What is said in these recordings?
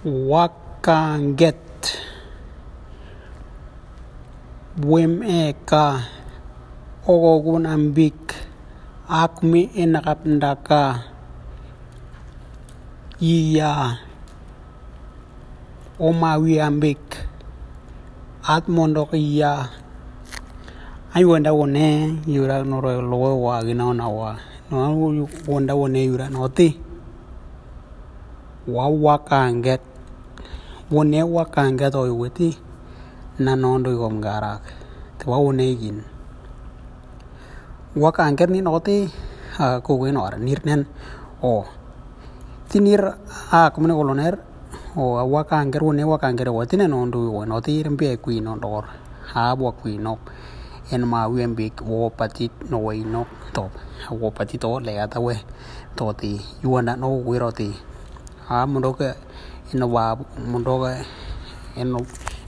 Wakanget Wem eka. Ogogun ambik. Akmi inakap ndaka. Iya. Omawi ambik. At mondok iya. Ai wenda wone yura noro lowe wa gina ona wa. No wenda wone yura noti. Wa wone wa kanga to weti na nondo gom garak te wa wone gin wa kanga ni note ko wen or nirnen o tinir a komne goloner o wa kanga wone wa kanga wa tinen nondo wo note irin be kuin on dor ha bo kuin nok en ma wien bik wo patit no wei nok top wo patit o le ata we to ti yuana no wiro ti ha mo do ke eno wa mondoka eno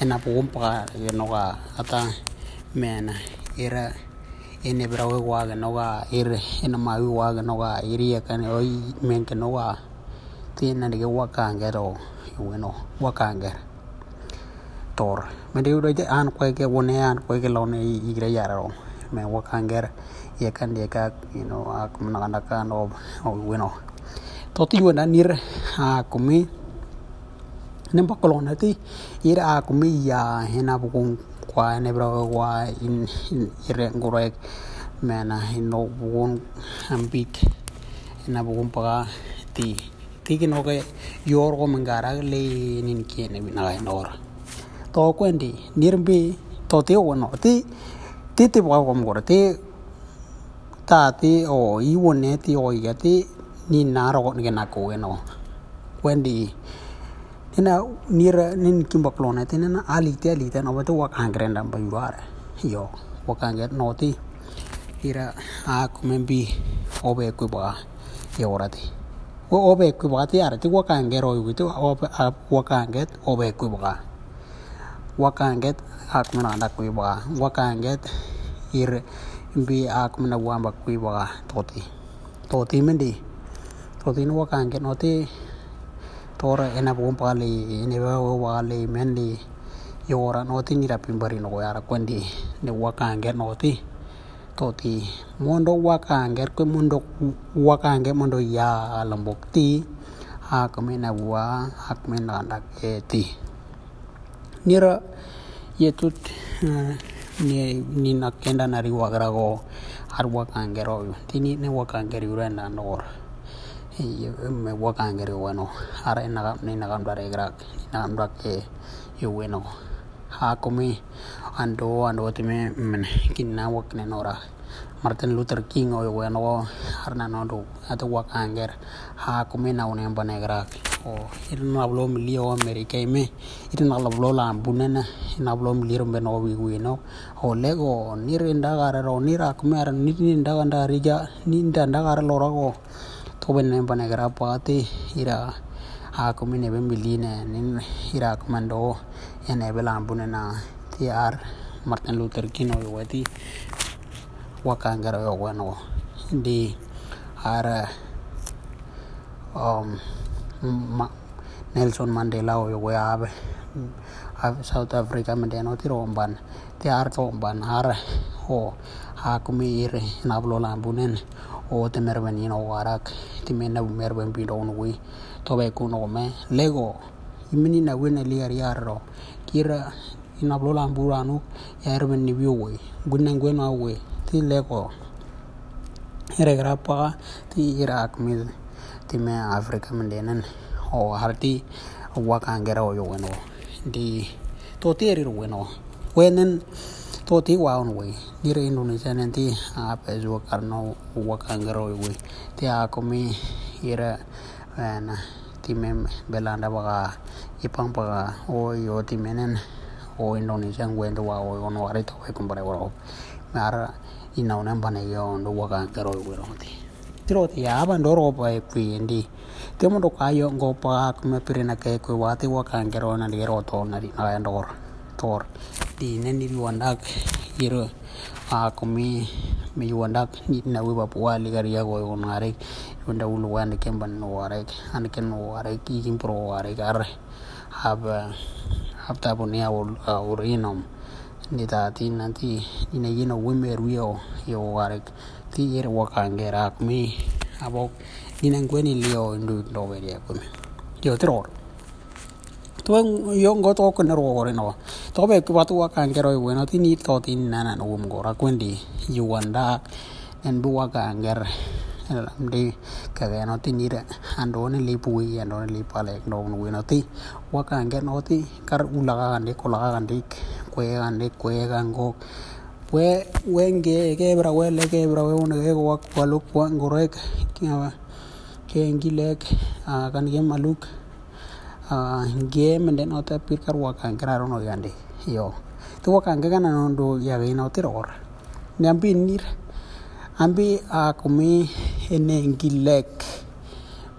enapukumpaka kenoka ata, mena, ira enepirau kwa kenoka ir enemawi kwa kenoka iriakan oi men kenoka tinanike wakanger o iweno wakanger tor. Mede udoite an kweke wone an kweke lone, igre, yararo. Me wakanger yekan yeka you know ak manakanaka no iweno toti wana nir akumi kumi nem pa kolon ti ir a kumi ya hena bu kung kwa ne bro kwa in ir ngorek mena hino bun ambik na bu kung pa ti ti ki no ke yor ko mangara le nin ki ne bina ga nor to ko ndi nirbi to te wo no ti ti ti wa ko ngor ti ta ti o i wo ne ti o ya ti ni na ro ne na ko no kwendi ina nira nin kimba klona ti na ali ti ali ti no ba to wa kangren dam ba yuare. Yo wa kangret no ti ira a kumembi obe ku ba yora ti wo obe ku ba ti ara ti wa kangero yu ti obe wa kanget obe ku ba wa kanget ak mana dak ku ba wa kanget ir bi ak mana wa ba ku ba toti toti mendi toti no wa kanget no ti tora ena bu pa le ene ba wa le mendi yora no ti ni rapin bari no yara kwendi ne wa kanget no ti toti mondo wakanget ko mondo wakanget mondo ya lambok ti ha kamena wa mena ndak eti nira yetut ni ni nakenda nari wagrago har wakangero tini ne wakangeri urenda nor me wakangeri wano har ena ne na kam dare grak na kam dak e yo weno ha kumi ando ando time men kinna wakne nora Martin Luther King o yo no harna no do ata wakanger ha kumi na une bane grak o irin na blo mi o america me irin na blo la bunena na blo mi liro be no wi wi o lego nir inda gara ro nira kumi ar ni ni ganda rija ni inda gara lo to ben ne bane gra pati ira ha kumi ne be miline nin ira kumando ene be la bunena ti ar Martin Luther King o wati wakangara yo bueno di ara um ma, Nelson Mandela o yo abe South Africa mende no tiro ban ti ar to ban ara o ha kumi ire na o te merben no warak ti mena merben bi don wi to be kuno me lego imini na wene liar yarro kira ina blo la buranu yarben ni wi gunen gwen ma wi ti leko ere grapa ti irak mi ti me afrika mendenen o harti waka ngera o yoweno di to ti eri weno wenen to ti wa on we dire indonesia nanti apa zo karno waka ngera o we ti ako mi ira na ti mem belanda baka ipang baka o yo ti menen o indonesia ngwendo wa o on wari to we kumbare woro mara ina una bane yo ndo waka karo wero ti tiro ti ya ban doro pa e kwi ndi. Te mo do kayo ngo pa kuma pirina ke kwi wati waka karo na di ro to na di na ndor tor di ne ni wandak iro a kumi mi wandak ni na wi ba puwa li gari ya go ngare wanda ulu wanda kemban no warek and ken no pro warek ar hab hab tabu ni awul urinom ni ta ti nanti ina yino wimer wio yo warek ti yer wakangera mi abok ninang kweni lio ndu weri akumi yo teror twa yongo to kun ro gore no. To be ku ba watu kan roi bueno ti ni to tin na na gora kundi yuanda en buwa ka di kaga no ti ni re ando ne li pui ando ne li pale no no bueno ti. Wa ka no ti kar ulaga kan de kolaga kan de kwe kan kwe kan we wenge gebra wele gebra we un ge wa kwaluk wa ngorek kengi kan ge maluk ge mende no ta pir kar waka ngra no gande yo tu waka nge kana no do ya ge ti ror nyambi nir ambi a kumi ene ngilek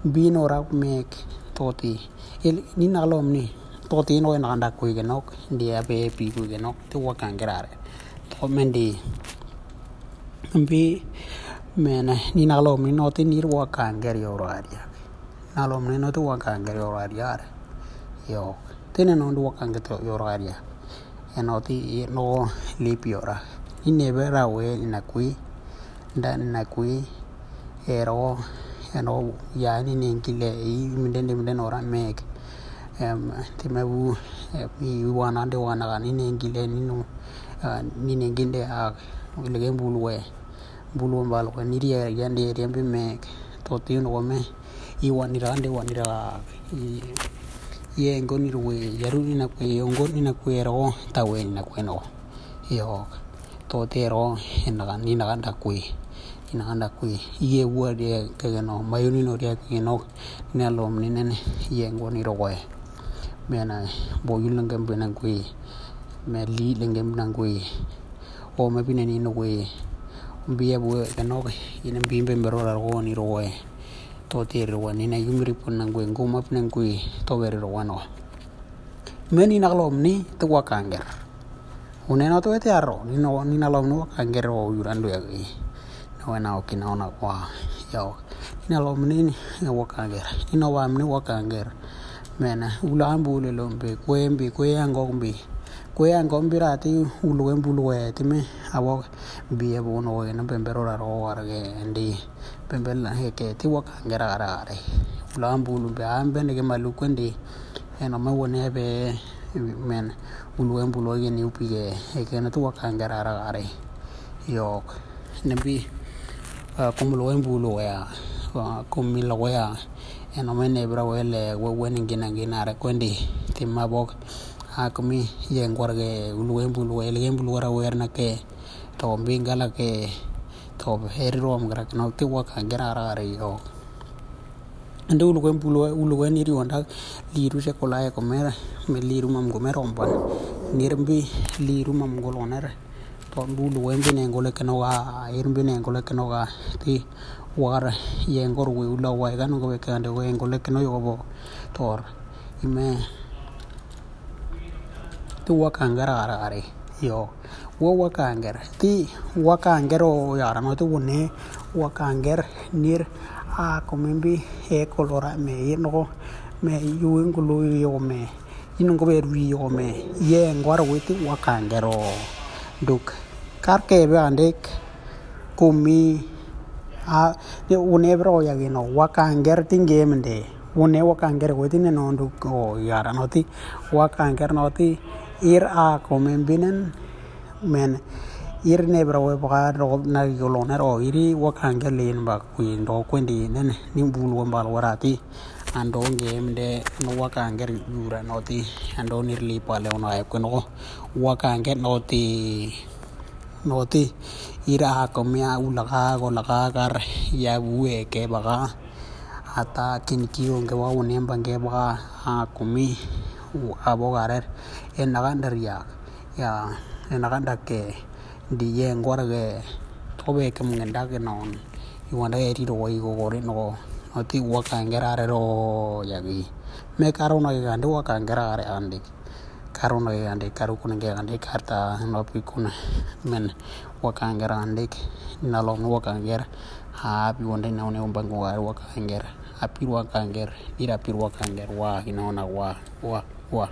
bino rak toti. Il ni nalom ni toti no na anda ku ge nok dia be pi ku ge nok tu wa kan grare to mendi ambi mena ni no ti ni wa kan ger yo nalom ni no tu wa kan ger yo yo tene no ndu wakanga to yo raria. Eno ti no lipiora inebe rawe inakui nda inakui ero eno yani nengile i mindende mindende ora mek. Um, timebu iwana nde wanaga ninengile ninu uh, ninenginde ak ilege mbulwe mbulwe mbalwe nirie yande riembi mek. Totiunogome iwanira nde wanira ak ye ngoni ruwe yaru ni na kwe ngoni na kwe ro, ta we ni na kwe no. Yo, to te ro na ga, ni na ga da kwe, ni na ga da kwe. Ye wa de ke ga no mayuni no dia ke no ne lom ni ne ye ngo ni ro we. Me na bo yul ngam be na kwe me li lengem na kwe o me bi ne ni no kwe bi ye bu ke no ke ni bi be ro ra ro ni ro we totiri wani na yungri pun nang kue ngum ap nang kue to beri wano meni nak lom ni tu wa kanger une na to ete arro ni no ni na lom no kanger wo yuran do yagi no na o kina ona wa yo ni na lom ni ni wa kanger ni no wa ni wa kanger mena ulan bule lombe kuembi kueangombi kueangombi rati uluembuluetime awo bie bono wena pemberora roarge ndi ro warge ndi pembel he ke ti wakanger ara are ulambu lumbe ambe ne ke maluku ndi ena ma wone be men ulwe mbulwe ni upige he ke na tu wakanger ara are yo nembi kumulo embulo ya kumilo ya eno mene bra wele we wen ngina ngina re kwendi timma bok ha kumi ye ngwarge ulu embulu wele embulu wara wer na ke to mbingala ke to heri rom gra no ti waka gira ra re yo ande ulu embulu ulu wen iri onda liru se kola ko mer me liru mam go merom ban nirmbi liru mam go loner to bulu wembi ne ngole keno ga irmbi ne ngole keno ga ti war ye ngor we ula wa ga ngo ke ande we ngole keno yo bo tor. Ime tu wa kangara ara are yo wo wakaanger ti wakaanger wo yaarama wune wakaanger nir a komembi e kolora me yinogo me yuwengulu yogome yinongo be ru yogome ye ngwar witi wakaanger o. Duk kar kebe andek kumi a wune bro yagino wakaanger ti ngemnde wune wakaanger witi nenondu o yaarano ti wakaanger no ir a komembinen men ir ne bra we ba ro na yo lo na ro iri wo kan ge ba ku in kwendi ku ne ne ni bu lu ba lo ra ti. De no wo kan ge yu ra no ti. And do li pa le e no ay kuno no. Wo kan ge no ti no ti. Ir ko mi a u la ga go la gar ya bu e ke ba ata kin ki yo wa unem ne ba ge ba a ku u a bo en e na ga ya ya enakandake diye ngwarage tobeke mung'endake non iwandage riro waigogore nogo noti gwakangerare royagi mekaronage gande gwakangerare andiki karunage gande karukunage gande karta nopikune men wakangera andiki nalon wakangera hapi wonde naone umbango gare wakangera apir wakangera dirapir wakangera wa hinaona wa wa wa